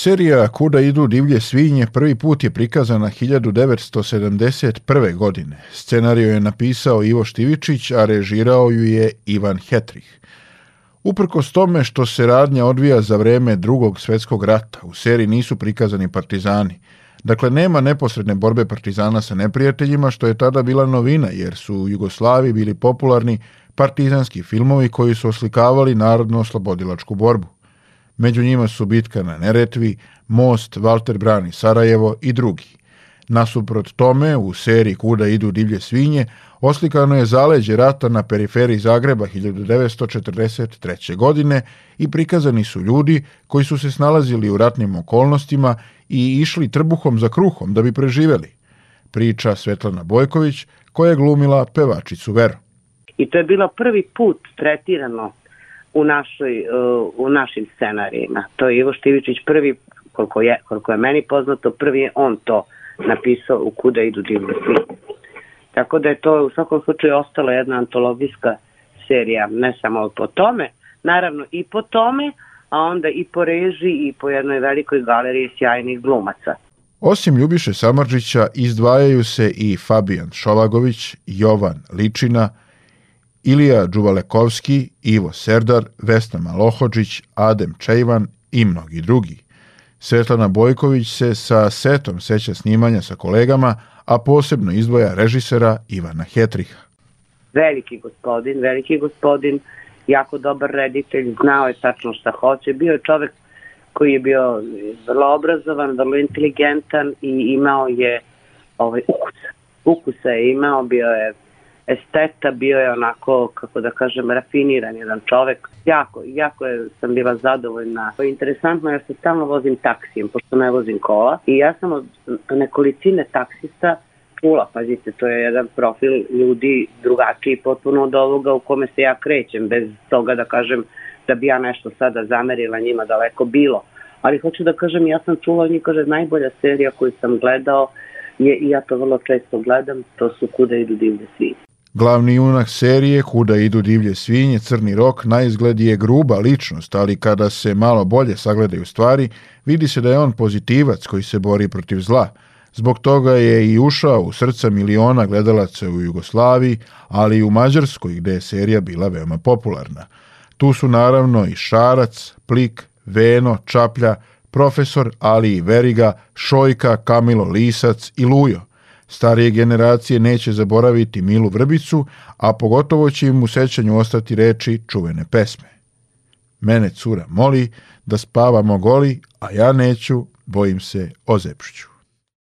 Serija Kuda idu divlje svinje prvi put je prikazana 1971. godine. Scenariju je napisao Ivo Štivičić, a režirao ju je Ivan Hetrih. Uprkos tome što se radnja odvija za vreme drugog svetskog rata, u seriji nisu prikazani partizani. Dakle, nema neposredne borbe partizana sa neprijateljima, što je tada bila novina, jer su u Jugoslaviji bili popularni partizanski filmovi koji su oslikavali narodno-oslobodilačku borbu. Među njima su bitka na Neretvi, Most, Walter brani Sarajevo i drugi. Nasuprot tome, u seriji Kuda idu divlje svinje, oslikano je zaleđe rata na periferiji Zagreba 1943. godine i prikazani su ljudi koji su se snalazili u ratnim okolnostima i išli trbuhom za kruhom da bi preživeli. Priča Svetlana Bojković, koja je glumila pevačicu Veru. I to je bilo prvi put tretirano u, našoj, uh, u našim scenarijima. To je Ivo Štivičić prvi, koliko je, koliko je meni poznato, prvi je on to napisao u Kuda idu divne svi. Tako da je to u svakom slučaju ostala jedna antologijska serija, ne samo po tome, naravno i po tome, a onda i po režiji i po jednoj velikoj galeriji sjajnih glumaca. Osim Ljubiše Samarđića izdvajaju se i Fabijan Šolagović, Jovan Ličina, Ilija Đuvalekovski, Ivo Serdar, Vesna Malohođić, Adem Čejvan i mnogi drugi. Svetlana Bojković se sa setom seća snimanja sa kolegama, a posebno izdvoja režisera Ivana Hetriha. Veliki gospodin, veliki gospodin, jako dobar reditelj, znao je tačno šta hoće, bio je čovek koji je bio vrlo obrazovan, vrlo inteligentan i imao je ovaj ukus. Ukusa je imao, bio je esteta, bio je onako, kako da kažem, rafiniran jedan čovek. Jako, jako je, sam bila zadovoljna. Interesantno, ja se stalno vozim taksijem, pošto ne vozim kola. I ja sam od nekolicine taksista čula, pazite, to je jedan profil ljudi drugačiji potpuno od ovoga u kome se ja krećem, bez toga da kažem da bi ja nešto sada zamerila njima daleko bilo. Ali hoću da kažem, ja sam čula od njih, kaže, najbolja serija koju sam gledao je, i ja to vrlo često gledam, to su Kuda idu divlje svinje. Glavni junak serije Kuda idu divlje svinje, Crni rok, na izgled je gruba ličnost, ali kada se malo bolje sagledaju stvari, vidi se da je on pozitivac koji se bori protiv zla. Zbog toga je i ušao u srca miliona gledalaca u Jugoslaviji, ali i u Mađarskoj gde je serija bila veoma popularna. Tu su naravno i Šarac, Plik, Veno, Čaplja, Profesor, ali i Veriga, Šojka, Kamilo Lisac i Lujo. Starije generacije neće zaboraviti Milu Vrbicu, a pogotovo će im u sećanju ostati reči čuvene pesme. Mene cura moli da spavamo goli, a ja neću, bojim se ozepšću.